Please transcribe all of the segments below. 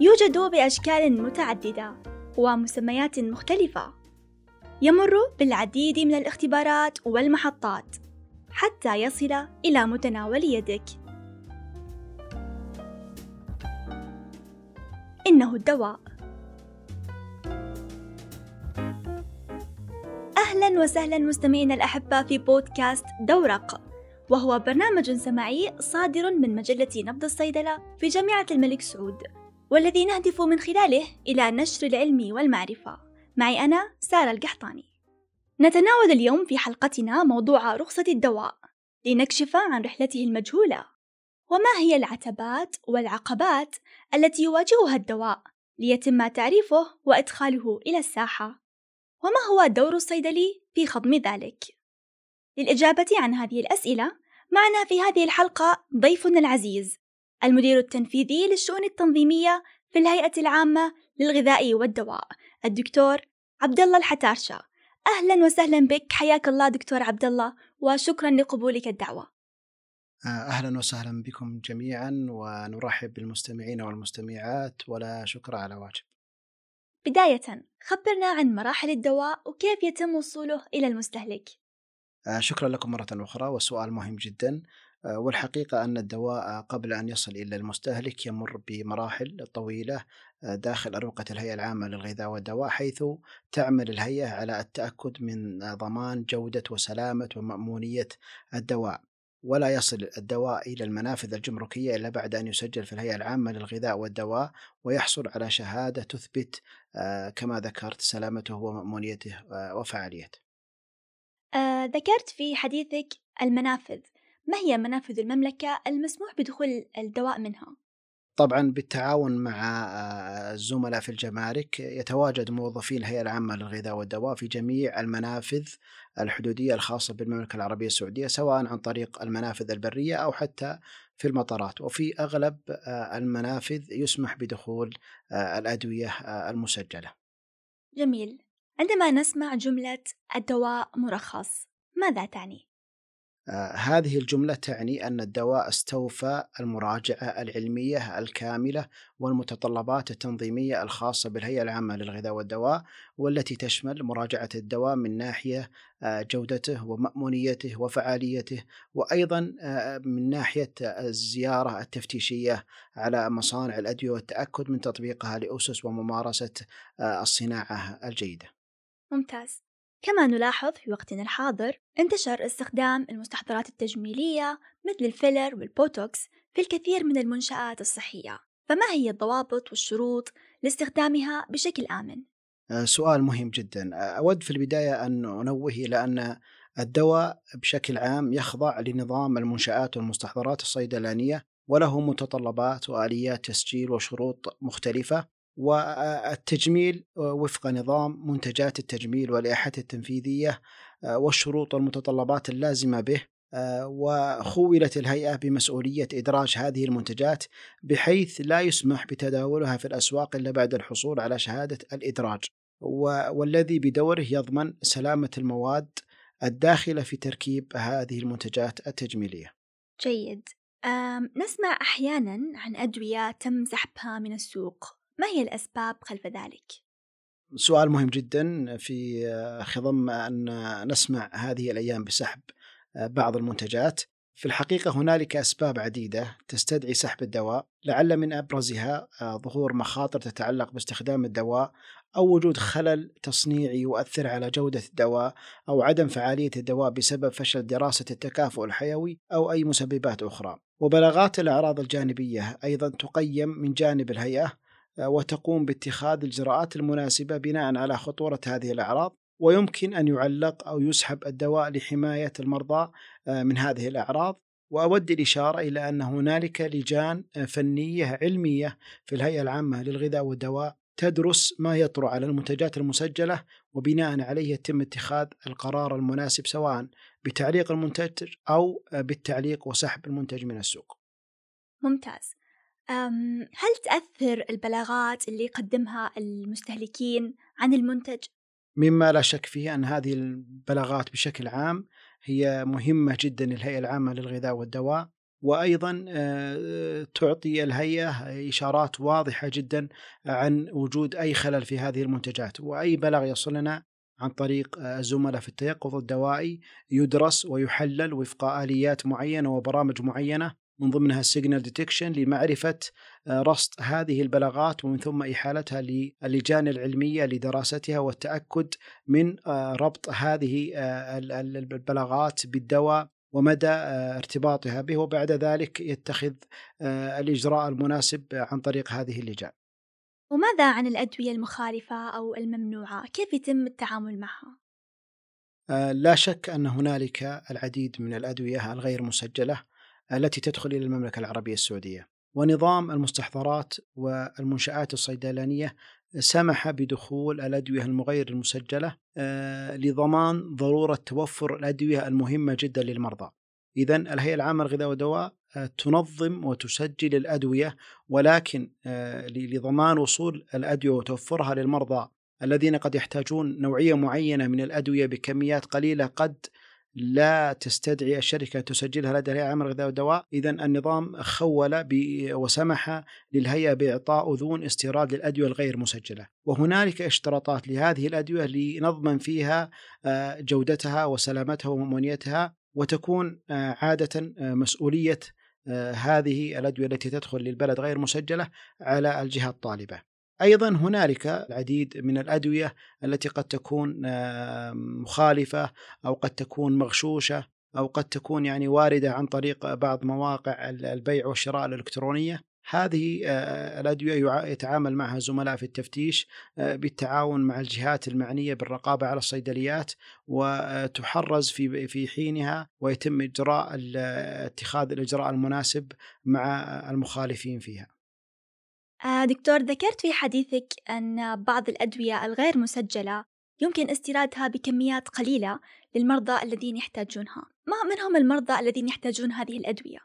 يوجد بأشكال متعددة ومسميات مختلفة. يمر بالعديد من الاختبارات والمحطات حتى يصل إلى متناول يدك. إنه الدواء. أهلا وسهلا مستمعينا الأحبة في بودكاست دورق وهو برنامج سمعي صادر من مجلة نبض الصيدلة في جامعة الملك سعود. والذي نهدف من خلاله إلى نشر العلم والمعرفة. معي أنا سارة القحطاني. نتناول اليوم في حلقتنا موضوع رخصة الدواء. لنكشف عن رحلته المجهولة. وما هي العتبات والعقبات التي يواجهها الدواء ليتم تعريفه وإدخاله إلى الساحة؟ وما هو دور الصيدلي في خضم ذلك؟ للإجابة عن هذه الأسئلة معنا في هذه الحلقة ضيفنا العزيز المدير التنفيذي للشؤون التنظيمية في الهيئة العامة للغذاء والدواء الدكتور عبد الله الحتارشة أهلا وسهلا بك حياك الله دكتور عبد الله وشكرا لقبولك الدعوة. أهلا وسهلا بكم جميعا ونرحب بالمستمعين والمستمعات ولا شكر على واجب. بداية خبرنا عن مراحل الدواء وكيف يتم وصوله إلى المستهلك. شكرا لكم مرة أخرى والسؤال مهم جدا. والحقيقة أن الدواء قبل أن يصل إلى المستهلك يمر بمراحل طويلة داخل أروقة الهيئة العامة للغذاء والدواء حيث تعمل الهيئة على التأكد من ضمان جودة وسلامة ومأمونية الدواء ولا يصل الدواء إلى المنافذ الجمركية إلا بعد أن يسجل في الهيئة العامة للغذاء والدواء ويحصل على شهادة تثبت كما ذكرت سلامته ومأمونيته وفعاليته. آه، ذكرت في حديثك المنافذ، ما هي منافذ المملكة المسموح بدخول الدواء منها؟ طبعا بالتعاون مع الزملاء في الجمارك يتواجد موظفين الهيئة العامة للغذاء والدواء في جميع المنافذ الحدودية الخاصة بالمملكة العربية السعودية سواء عن طريق المنافذ البرية أو حتى في المطارات وفي أغلب المنافذ يسمح بدخول الأدوية المسجلة جميل عندما نسمع جملة الدواء مرخص ماذا تعني؟ آه، هذه الجملة تعني أن الدواء استوفى المراجعة العلمية الكاملة والمتطلبات التنظيمية الخاصة بالهيئة العامة للغذاء والدواء والتي تشمل مراجعة الدواء من ناحية آه، جودته ومأمونيته وفعاليته وأيضا آه، من ناحية الزيارة التفتيشية على مصانع الأدوية والتأكد من تطبيقها لأسس وممارسة الصناعة الجيدة. ممتاز. كما نلاحظ في وقتنا الحاضر انتشر استخدام المستحضرات التجميلية مثل الفيلر والبوتوكس في الكثير من المنشآت الصحية. فما هي الضوابط والشروط لاستخدامها بشكل آمن؟ آه، سؤال مهم جدا. أود في البداية أن أنوه إلى أن الدواء بشكل عام يخضع لنظام المنشآت والمستحضرات الصيدلانية وله متطلبات وآليات تسجيل وشروط مختلفة. والتجميل وفق نظام منتجات التجميل واللائحة التنفيذية والشروط والمتطلبات اللازمة به وخولت الهيئة بمسؤولية إدراج هذه المنتجات بحيث لا يسمح بتداولها في الأسواق إلا بعد الحصول على شهادة الإدراج والذي بدوره يضمن سلامة المواد الداخلة في تركيب هذه المنتجات التجميلية. جيد. نسمع أحيانا عن أدوية تم سحبها من السوق ما هي الأسباب خلف ذلك؟ سؤال مهم جدا في خضم أن نسمع هذه الأيام بسحب بعض المنتجات في الحقيقة هنالك أسباب عديدة تستدعي سحب الدواء لعل من أبرزها ظهور مخاطر تتعلق باستخدام الدواء أو وجود خلل تصنيعي يؤثر على جودة الدواء أو عدم فعالية الدواء بسبب فشل دراسة التكافؤ الحيوي أو أي مسببات أخرى وبلاغات الأعراض الجانبية أيضا تقيم من جانب الهيئة وتقوم باتخاذ الإجراءات المناسبة بناء على خطورة هذه الأعراض ويمكن أن يعلق أو يسحب الدواء لحماية المرضى آه، من هذه الأعراض وأود الإشارة إلى أن هنالك لجان آه، فنية علمية في الهيئة العامة للغذاء والدواء تدرس ما يطرأ على المنتجات المسجلة وبناء عليه يتم اتخاذ القرار المناسب سواء بتعليق المنتج أو آه، بالتعليق وسحب المنتج من السوق. ممتاز. هل تأثر البلاغات اللي يقدمها المستهلكين عن المنتج؟ مما لا شك فيه أن هذه البلاغات بشكل عام هي مهمة جدا للهيئة العامة للغذاء والدواء وأيضا تعطي الهيئة إشارات واضحة جدا عن وجود أي خلل في هذه المنتجات وأي بلاغ يصلنا عن طريق الزملاء في التيقظ الدوائي يدرس ويحلل وفق آليات معينة وبرامج معينة من ضمنها ال signal detection لمعرفة آه، رصد هذه البلاغات ومن ثم إحالتها للجان العلمية لدراستها والتأكد من آه، ربط هذه آه، البلاغات بالدواء ومدى ارتباطها به وبعد ذلك يتخذ الإجراء المناسب عن طريق هذه اللجان وماذا عن الأدوية المخالفة أو الممنوعة؟ كيف يتم التعامل معها؟ لا شك أن هنالك العديد من الأدوية الغير مسجلة التي تدخل إلى المملكة العربية السعودية. ونظام المستحضرات والمنشآت الصيدلانية سمح بدخول الأدوية المغير المسجلة آه، لضمان ضرورة توفر الأدوية المهمة جدا للمرضى. إذا الهيئة العامة للغذاء والدواء آه، تنظم وتسجل الأدوية ولكن آه، لضمان وصول الأدوية وتوفرها للمرضى الذين قد يحتاجون نوعية معينة من الأدوية بكميات قليلة قد لا تستدعي الشركة تسجلها لدى الهيئة العامة للغذاء والدواء إذا النظام خول وسمح للهيئة بإعطاء أذون استيراد للأدوية الغير مسجلة. وهنالك اشتراطات لهذه الأدوية لنضمن فيها آه، جودتها وسلامتها وممونيتها وتكون آه، عادة آه، مسؤولية هذه الأدوية التي تدخل للبلد غير مسجلة على الجهة الطالبة. أيضا هنالك العديد من الأدوية التي قد تكون مخالفة أو قد تكون مغشوشة أو قد تكون يعني واردة عن طريق بعض مواقع البيع والشراء الإلكترونية هذه الأدوية يتعامل معها زملاء في التفتيش بالتعاون مع الجهات المعنية بالرقابة على الصيدليات وتحرز في في حينها ويتم إجراء اتخاذ الإجراء المناسب مع المخالفين فيها. آه، دكتور ذكرت في حديثك أن بعض الأدوية الغير مسجلة يمكن استيرادها بكميات قليلة للمرضى الذين يحتاجونها. ما من هم المرضى الذين يحتاجون هذه الأدوية؟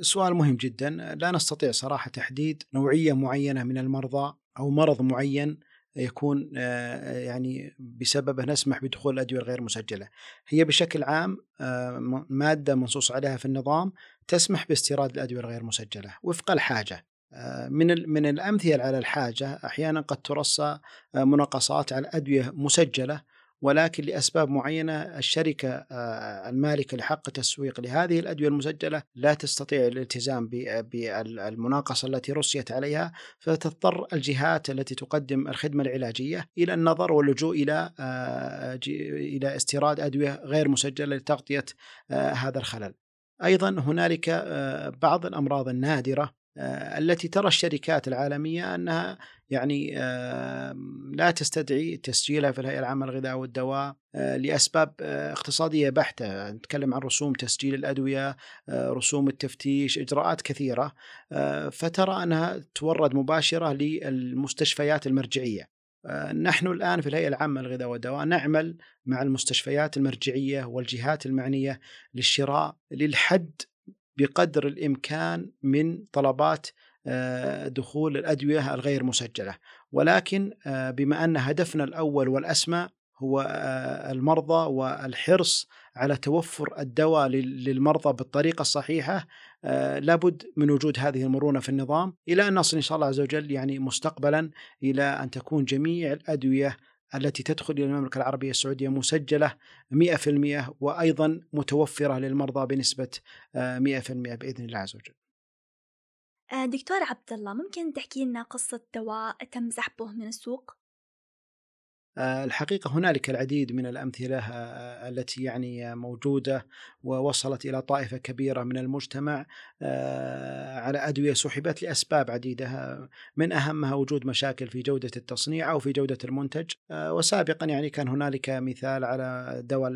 سؤال مهم جدا. لا نستطيع صراحة تحديد نوعية معينة من المرضى أو مرض معين يكون آه، يعني بسببه نسمح بدخول الأدوية الغير مسجلة. هي بشكل عام آه، مادة منصوص عليها في النظام تسمح باستيراد الأدوية الغير مسجلة وفق الحاجة. من من الأمثلة على الحاجة أحيانا قد ترصى آه، مناقصات على أدوية مسجلة ولكن لأسباب معينة الشركة آه، المالكة لحق التسويق لهذه الأدوية المسجلة لا تستطيع الالتزام بالمناقصة التي رصيت عليها فتضطر الجهات التي تقدم الخدمة العلاجية إلى النظر واللجوء إلى آه، إلى استيراد أدوية غير مسجلة لتغطية هذا الخلل. أيضا هنالك بعض الأمراض النادرة آه، التي ترى الشركات العالمية أنها يعني لا تستدعي تسجيلها في الهيئة العامة للغذاء والدواء آه، لأسباب آه، اقتصادية بحتة، نتكلم عن رسوم تسجيل الأدوية، رسوم التفتيش، إجراءات كثيرة فترى أنها تورد مباشرة للمستشفيات المرجعية. نحن الآن في الهيئة العامة للغذاء والدواء نعمل مع المستشفيات المرجعية والجهات المعنية للشراء للحد بقدر الإمكان من طلبات آه، دخول الأدوية الغير مسجلة، ولكن آه، بما أن هدفنا الأول والأسمى هو آه، المرضى والحرص على توفر الدواء للمرضى بالطريقة الصحيحة لابد من وجود هذه المرونة في النظام إلى أن نصل إن شاء الله عز وجل يعني مستقبلا إلى أن تكون جميع الأدوية التي تدخل إلى المملكة العربية السعودية مسجلة 100% وأيضا متوفرة للمرضى بنسبة 100% آه، بإذن الله عز وجل آه، دكتور عبد الله ممكن تحكي لنا قصة دواء تم سحبه من السوق؟ آه، الحقيقة هنالك العديد من الأمثلة آه، التي يعني موجودة ووصلت إلى طائفة كبيرة من المجتمع آه، على أدوية سحبت لأسباب عديدة من أهمها وجود مشاكل في جودة التصنيع أو في جودة المنتج وسابقا يعني كان هنالك مثال على دواء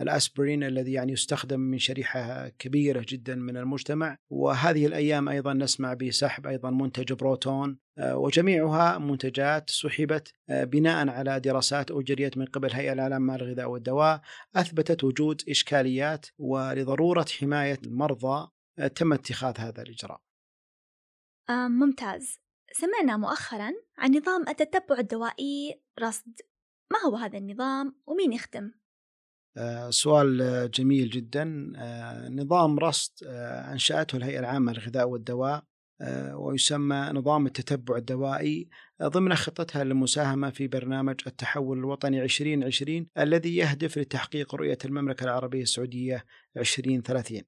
الأسبرين الذي يعني يستخدم من شريحة كبيرة جدا من المجتمع وهذه الأيام أيضا نسمع بسحب أيضا منتج بروتون وجميعها منتجات سحبت بناء على دراسات أجريت من قبل هيئة العالمية للغذاء والدواء أثبتت وجود إشكاليات ولضرورة حماية المرضى تم اتخاذ هذا الإجراء. ممتاز. سمعنا مؤخرا عن نظام التتبع الدوائي رصد. ما هو هذا النظام ومين يخدم؟ آه، سؤال جميل جدا. آه، نظام رصد آه، أنشأته الهيئة العامة للغذاء والدواء ويسمى نظام التتبع الدوائي ضمن خطتها للمساهمة في برنامج التحول الوطني 2020 الذي يهدف لتحقيق رؤية المملكة العربية السعودية 2030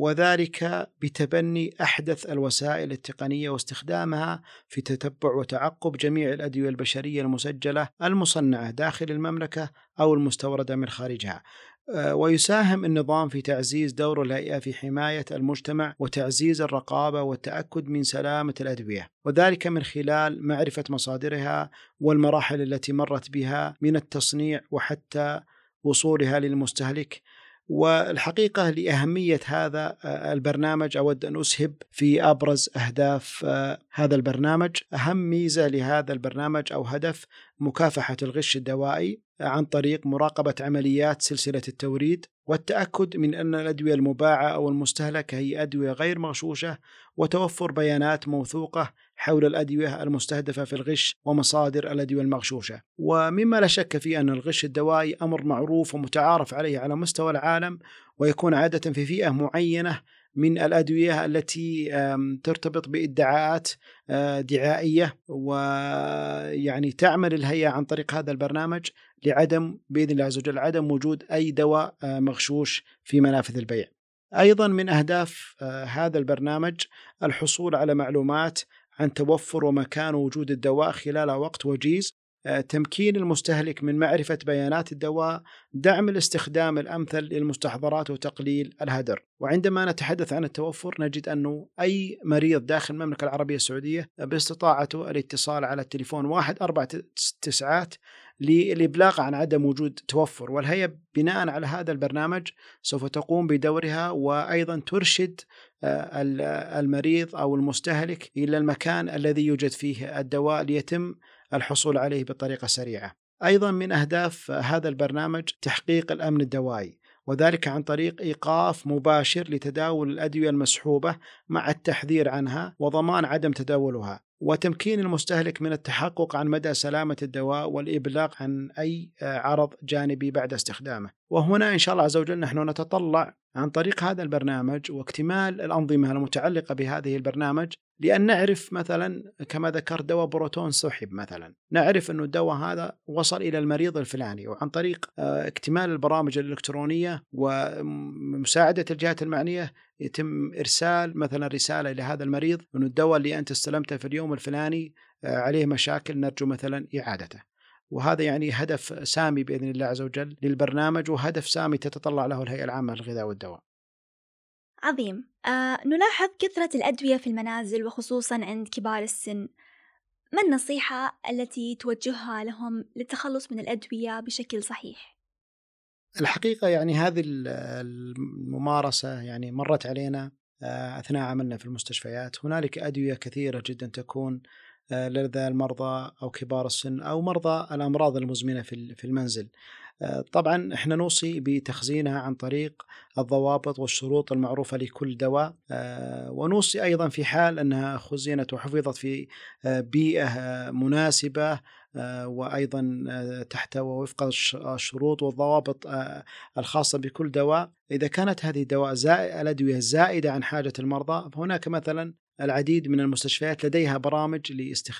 وذلك بتبني أحدث الوسائل التقنية واستخدامها في تتبع وتعقب جميع الأدوية البشرية المسجلة المصنعة داخل المملكة أو المستوردة من خارجها. آه، ويساهم النظام في تعزيز دور الهيئة في حماية المجتمع وتعزيز الرقابة والتأكد من سلامة الأدوية وذلك من خلال معرفة مصادرها والمراحل التي مرت بها من التصنيع وحتى وصولها للمستهلك. والحقيقة لأهمية هذا آه، البرنامج أود أن أسهب في أبرز أهداف آه، هذا البرنامج. أهم ميزة لهذا البرنامج أو هدف مكافحة الغش الدوائي عن طريق مراقبة عمليات سلسلة التوريد والتأكد من أن الأدوية المباعة أو المستهلكة هي أدوية غير مغشوشة وتوفر بيانات موثوقة حول الأدوية المستهدفة في الغش ومصادر الأدوية المغشوشة. ومما لا شك فيه أن الغش الدوائي أمر معروف ومتعارف عليه على مستوى العالم ويكون عادة في فئة معينة من الأدوية التي ترتبط بإدعاءات آه، دعائية ويعني تعمل الهيئة عن طريق هذا البرنامج لعدم بإذن الله عز وجل عدم وجود أي دواء آه، مغشوش في منافذ البيع. أيضا من أهداف آه، هذا البرنامج الحصول على معلومات عن توفر ومكان وجود الدواء خلال وقت وجيز تمكين المستهلك من معرفة بيانات الدواء دعم الاستخدام الأمثل للمستحضرات وتقليل الهدر. وعندما نتحدث عن التوفر نجد أنه أي مريض داخل المملكة العربية السعودية باستطاعته الاتصال على التليفون واحد أربعة تسعات للإبلاغ عن عدم وجود توفر. والهيئة بناء على هذا البرنامج سوف تقوم بدورها وأيضا ترشد آه، المريض أو المستهلك إلى المكان الذي يوجد فيه الدواء ليتم الحصول عليه بطريقة سريعة. أيضا من أهداف هذا البرنامج تحقيق الأمن الدوائي وذلك عن طريق إيقاف مباشر لتداول الأدوية المسحوبة مع التحذير عنها وضمان عدم تداولها. وتمكين المستهلك من التحقق عن مدى سلامة الدواء والإبلاغ عن أي عرض جانبي بعد استخدامه. وهنا إن شاء الله عز وجل نحن نتطلع عن طريق هذا البرنامج واكتمال الأنظمة المتعلقة بهذه البرنامج لأن نعرف مثلا كما ذكرت دواء بروتون سحب مثلا نعرف أنه الدواء هذا وصل إلى المريض الفلاني وعن طريق آه، اكتمال البرامج الإلكترونية ومساعدة الجهات المعنية يتم إرسال مثلا رسالة إلى هذا المريض أنه الدواء اللي أنت استلمته في اليوم الفلاني آه، عليه مشاكل نرجو مثلا إعادته وهذا يعني هدف سامي بإذن الله عز وجل للبرنامج وهدف سامي تتطلع له الهيئة العامة للغذاء والدواء. عظيم آه نلاحظ كثرة الأدوية في المنازل وخصوصا عند كبار السن ما النصيحة التي توجهها لهم للتخلص من الأدوية بشكل صحيح؟ الحقيقة يعني هذه الممارسة يعني مرت علينا آه، أثناء عملنا في المستشفيات. هنالك أدوية كثيرة جدا تكون آه، لدى المرضى أو كبار السن أو مرضى الأمراض المزمنة في المنزل. آه، طبعا إحنا نوصي بتخزينها عن طريق الضوابط والشروط المعروفة لكل دواء. ونوصي أيضا في حال أنها خزنت وحفظت في آه، بيئة مناسبة وأيضا تحت وفق الشروط والضوابط الخاصة بكل دواء. إذا كانت هذه الدواء زائد الأدوية زائدة عن حاجة المرضى فهناك مثلا العديد من المستشفيات لديها برامج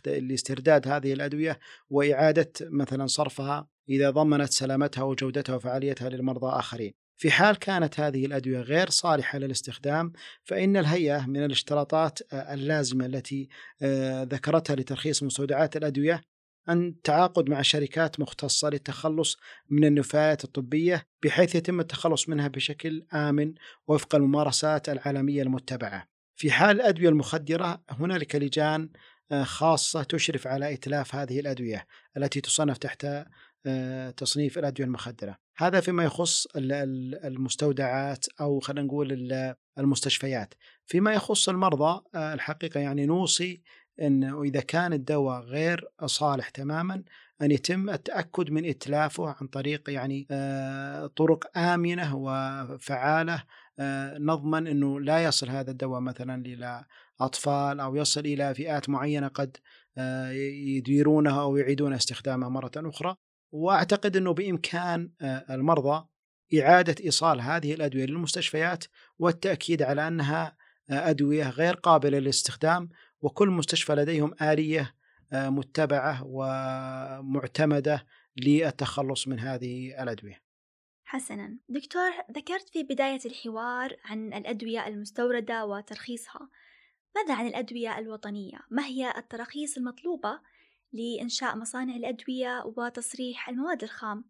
لاسترداد هذه الأدوية وإعادة مثلا صرفها إذا ضمنت سلامتها وجودتها وفعاليتها للمرضى آخرين. في حال كانت هذه الأدوية غير صالحة للاستخدام فإن الهيئة من الاشتراطات اللازمة التي آه، ذكرتها لترخيص مستودعات الأدوية أن تعاقد مع شركات مختصة للتخلص من النفايات الطبية بحيث يتم التخلص منها بشكل آمن وفق الممارسات العالمية المتبعة. في حال الأدوية المخدرة هنالك لجان آه، خاصة تشرف على إتلاف هذه الأدوية التي تصنف تحت آه، تصنيف الأدوية المخدرة هذا فيما يخص المستودعات أو خلينا نقول المستشفيات فيما يخص المرضى آه، الحقيقة يعني نوصي أنه إذا كان الدواء غير صالح تماما أن يتم التأكد من إتلافه عن طريق يعني آه، طرق آمنة وفعالة نضمن أنه لا يصل هذا الدواء مثلا إلى أطفال أو يصل إلى فئات معينة قد يديرونها أو يعيدون استخدامها مرة أخرى. وأعتقد إنه بإمكان آه، المرضى إعادة إيصال هذه الأدوية للمستشفيات والتأكيد على أنها أدوية غير قابلة للاستخدام وكل مستشفى لديهم آلية متبعة ومعتمدة للتخلص من هذه الأدوية حسنا دكتور ذكرت في بداية الحوار عن الأدوية المستوردة وترخيصها ماذا عن الأدوية الوطنية؟ ما هي التراخيص المطلوبة لإنشاء مصانع الأدوية وتصريح المواد الخام؟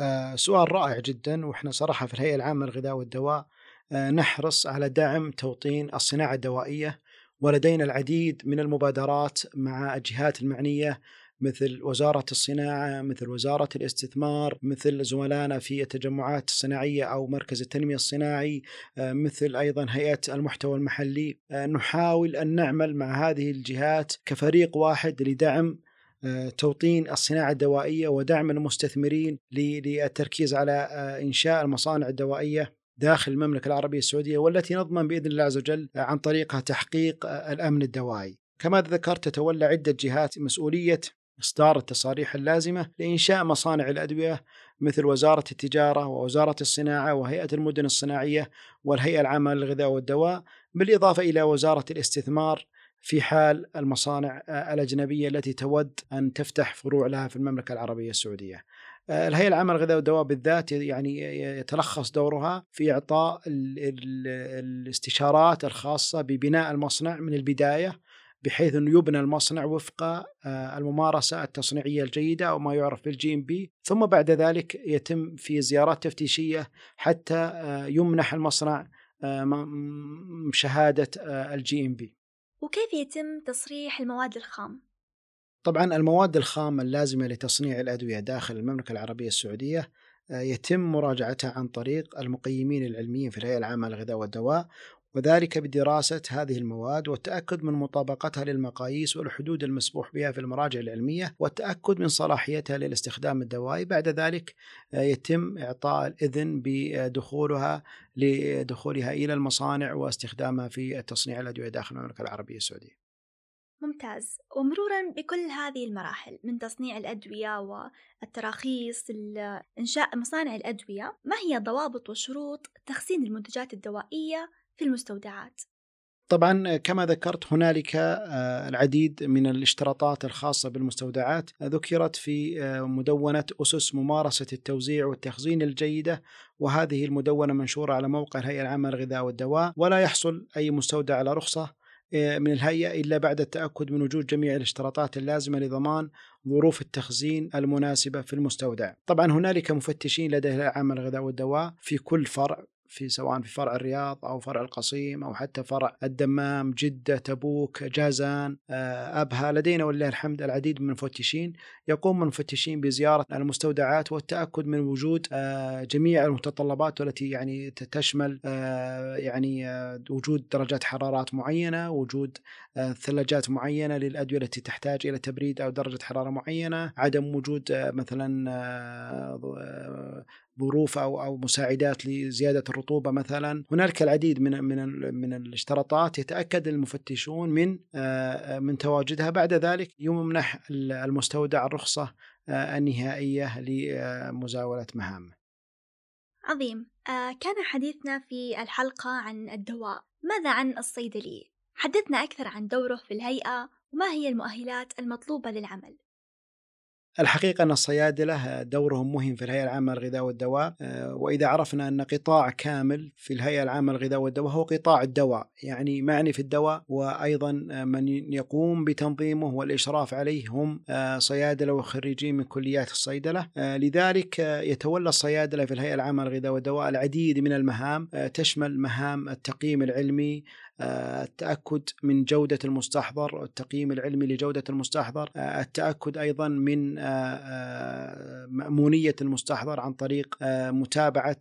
آه سؤال رائع جدا وإحنا صراحة في الهيئة العامة للغذاء والدواء آه نحرص على دعم توطين الصناعة الدوائية ولدينا العديد من المبادرات مع الجهات المعنية مثل وزارة الصناعة مثل وزارة الاستثمار مثل زملائنا في التجمعات الصناعية أو مركز التنمية الصناعي آه، مثل أيضا هيئة المحتوى المحلي. آه، نحاول أن نعمل مع هذه الجهات كفريق واحد لدعم آه، توطين الصناعة الدوائية ودعم المستثمرين للتركيز على إنشاء المصانع الدوائية. داخل المملكة العربية السعودية والتي نضمن بإذن الله عز وجل عن طريقها تحقيق الأمن الدوائي. كما ذكرت تتولى عدة جهات مسؤولية إصدار التصاريح اللازمة لإنشاء مصانع الأدوية مثل وزارة التجارة ووزارة الصناعة وهيئة المدن الصناعية والهيئة العامة للغذاء والدواء بالإضافة إلى وزارة الاستثمار في حال المصانع الأجنبية التي تود أن تفتح فروع لها في المملكة العربية السعودية. الهيئة العامة للغذاء والدواء بالذات يعني يتلخص دورها في إعطاء الاستشارات الخاصة ببناء المصنع من البداية بحيث انه يبنى المصنع وفق آه، الممارسة التصنيعية الجيدة أو ما يعرف بال GMP، ثم بعد ذلك يتم في زيارات تفتيشية حتى آه، يمنح المصنع آه، شهادة ال GMP. وكيف يتم تصريح المواد الخام؟ طبعا المواد الخام اللازمة لتصنيع الأدوية داخل المملكة العربية السعودية يتم مراجعتها عن طريق المقيمين العلميين في الهيئة العامة للغذاء والدواء وذلك بدراسة هذه المواد والتأكد من مطابقتها للمقاييس والحدود المسموح بها في المراجع العلمية والتأكد من صلاحيتها للاستخدام الدوائي بعد ذلك آه، يتم إعطاء الإذن بدخولها لدخولها إلى المصانع واستخدامها في تصنيع الأدوية داخل المملكة العربية السعودية. ممتاز. ومرورا بكل هذه المراحل من تصنيع الأدوية والتراخيص إنشاء مصانع الأدوية ما هي ضوابط وشروط تخزين المنتجات الدوائية في المستودعات؟ طبعا كما ذكرت هنالك آه، العديد من الاشتراطات الخاصة بالمستودعات. ذكرت في آه، مدونة أسس ممارسة التوزيع والتخزين الجيدة وهذه المدونة منشورة على موقع الهيئة العامة للغذاء والدواء. ولا يحصل أي مستودع على رخصة من الهيئة إلا بعد التأكد من وجود جميع الاشتراطات اللازمة لضمان ظروف التخزين المناسبة في المستودع. طبعا هنالك مفتشين لدى الهيئة العامة للغذاء والدواء في كل فرع. في سواء في فرع الرياض أو فرع القصيم أو حتى فرع الدمام، جدة، تبوك، جازان، آه، أبها، لدينا ولله الحمد العديد من المفتشين، يقوم المفتشين بزيارة المستودعات والتأكد من وجود آه، جميع المتطلبات والتي يعني تشمل آه، يعني وجود درجات حرارات معينة، وجود ثلاجات معينة للأدوية التي تحتاج إلى تبريد أو درجة حرارة معينة، عدم وجود مثلا ظروف أو أو مساعدات لزيادة الرطوبة مثلا. هنالك العديد من من من الاشتراطات يتأكد المفتشون من آه، من تواجدها. بعد ذلك يمنح المستودع الرخصة آه، النهائية لمزاولة مهامه. عظيم. آه، كان حديثنا في الحلقة عن الدواء. ماذا عن الصيدلي؟ حدثنا أكثر عن دوره في الهيئة وما هي المؤهلات المطلوبة للعمل؟ الحقيقة أن الصيادلة دورهم مهم في الهيئة العامة للغذاء والدواء آه، وإذا عرفنا أن قطاع كامل في الهيئة العامة للغذاء والدواء هو قطاع الدواء يعني معني في الدواء وأيضا من يقوم بتنظيمه والإشراف عليه هم آه، صيادلة وخريجين من كليات الصيدلة آه، لذلك يتولى الصيادلة في الهيئة العامة للغذاء والدواء العديد من المهام تشمل مهام التقييم العلمي التأكد من جودة المستحضر التقييم العلمي لجودة المستحضر التأكد أيضا من مأمونية المستحضر عن طريق متابعة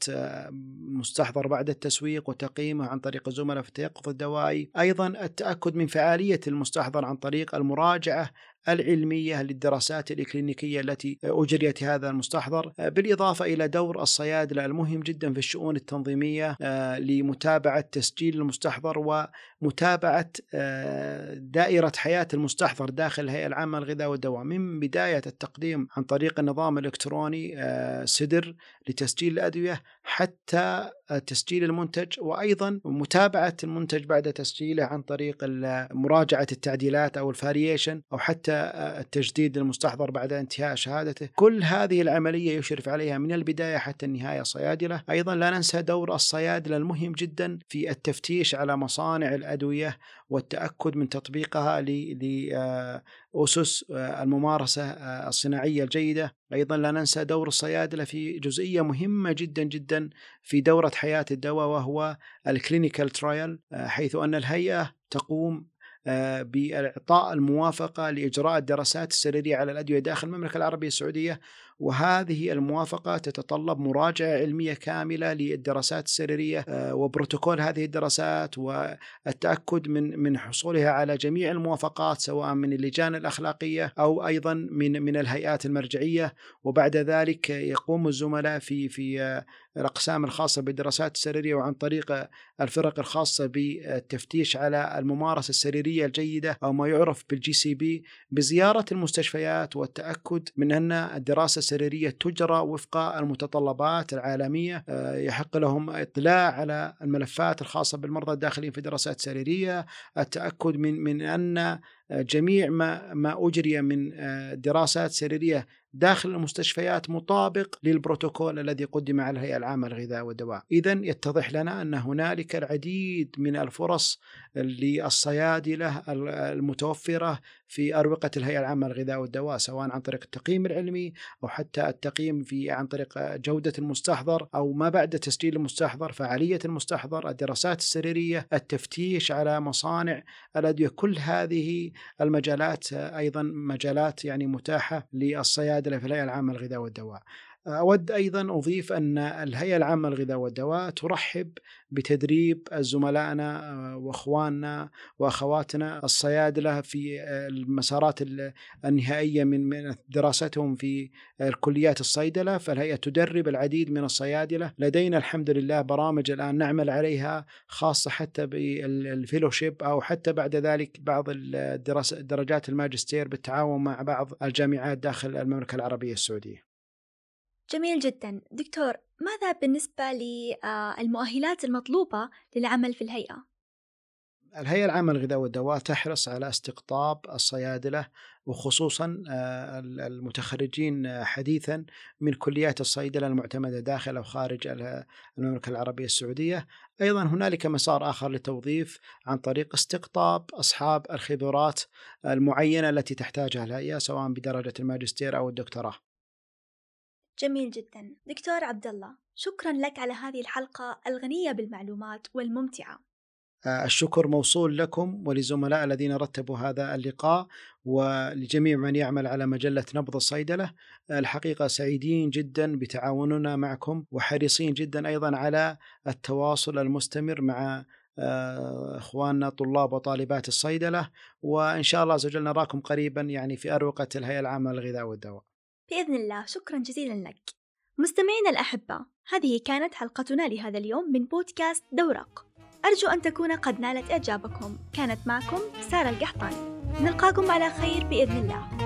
مستحضر بعد التسويق وتقييمه عن طريق الزملاء في التيقظ الدوائي. أيضا التأكد من فعالية المستحضر عن طريق المراجعة العلمية للدراسات الإكلينيكية التي أجريت هذا المستحضر. بالإضافة إلى دور الصيادلة المهم جدا في الشؤون التنظيمية لمتابعة تسجيل المستحضر ومتابعة دائرة حياة المستحضر داخل الهيئة العامة للغذاء والدواء. من بداية التقديم عن طريق النظام الإلكتروني سدر لتسجيل الأدوية حتى تسجيل المنتج. وأيضا متابعة المنتج بعد تسجيله عن طريق مراجعة التعديلات أو الفاريشن أو حتى التجديد المستحضر بعد انتهاء شهادته، كل هذه العملية يشرف عليها من البداية حتى النهاية صيادلة، أيضا لا ننسى دور الصيادلة المهم جدا في التفتيش على مصانع الأدوية والتأكد من تطبيقها لاسس الممارسة الصناعية الجيدة، أيضا لا ننسى دور الصيادلة في جزئية مهمة جدا جدا في دورة حياة الدواء وهو ال clinical trial حيث أن الهيئة تقوم آه، بإعطاء الموافقة لإجراء الدراسات السريرية على الأدوية داخل المملكة العربية السعودية وهذه الموافقة تتطلب مراجعة علمية كاملة للدراسات السريرية آه، وبروتوكول هذه الدراسات والتأكد من من حصولها على جميع الموافقات سواء من اللجان الأخلاقية أو أيضا من من الهيئات المرجعية. وبعد ذلك يقوم الزملاء في في آه، الأقسام الخاصة بالدراسات السريرية وعن طريق الفرق الخاصة بالتفتيش على الممارسة السريرية الجيدة أو ما يعرف بال GCP. بزيارة المستشفيات والتأكد من أن الدراسة السريرية تجرى وفق المتطلبات العالمية. آه، يحق لهم اطلاع على الملفات الخاصة بالمرضى الداخلين في دراسات سريرية. التأكد من من أن جميع ما ما أجري من آه، دراسات سريرية داخل المستشفيات مطابق للبروتوكول الذي قدم على الهيئة العامة للغذاء والدواء، اذا يتضح لنا أن هنالك العديد من الفرص للصيادلة المتوفرة في أروقة الهيئة العامة للغذاء والدواء سواء عن طريق التقييم العلمي أو حتى التقييم في عن طريق جودة المستحضر أو ما بعد تسجيل المستحضر، فعالية المستحضر، الدراسات السريرية، التفتيش على مصانع الأدوية، كل هذه المجالات أيضا مجالات يعني متاحة للصيادلة في الهيئة العامة للغذاء والدواء. أود أيضا أضيف أن الهيئة العامة للغذاء والدواء ترحب بتدريب زملائنا آه، وأخواننا وأخواتنا الصيادلة في المسارات النهائية من دراستهم في الكليات الصيدلة. فالهيئة تدرب العديد من الصيادلة. لدينا الحمد لله برامج الآن نعمل عليها خاصة حتى بالفيلوشيب أو حتى بعد ذلك بعض درجات الماجستير بالتعاون مع بعض الجامعات داخل المملكة العربية السعودية. جميل جدا. دكتور ماذا بالنسبة للمؤهلات المطلوبة للعمل في الهيئة؟ الهيئة العامة للغذاء والدواء تحرص على استقطاب الصيادلة وخصوصا المتخرجين حديثا من كليات الصيدلة المعتمدة داخل أو خارج المملكة العربية السعودية. أيضا هنالك مسار آخر للتوظيف عن طريق استقطاب أصحاب الخبرات المعينة التي تحتاجها الهيئة سواء بدرجة الماجستير أو الدكتوراه. جميل جدا. دكتور عبد الله شكرا لك على هذه الحلقة الغنية بالمعلومات والممتعة. آه، الشكر موصول لكم ولزملاء الذين رتبوا هذا اللقاء ولجميع من يعمل على مجلة نبض الصيدلة. الحقيقة سعيدين جدا بتعاوننا معكم وحريصين جدا أيضا على التواصل المستمر مع آه، إخواننا طلاب وطالبات الصيدلة. وإن شاء الله عز وجل نراكم قريبا يعني في أروقة الهيئة العامة للغذاء والدواء. بإذن الله. شكرا جزيلا لك. مستمعينا الأحبة هذه كانت حلقتنا لهذا اليوم من بودكاست دورق. أرجو أن تكون قد نالت إعجابكم. كانت معكم سارة القحطاني. نلقاكم على خير بإذن الله.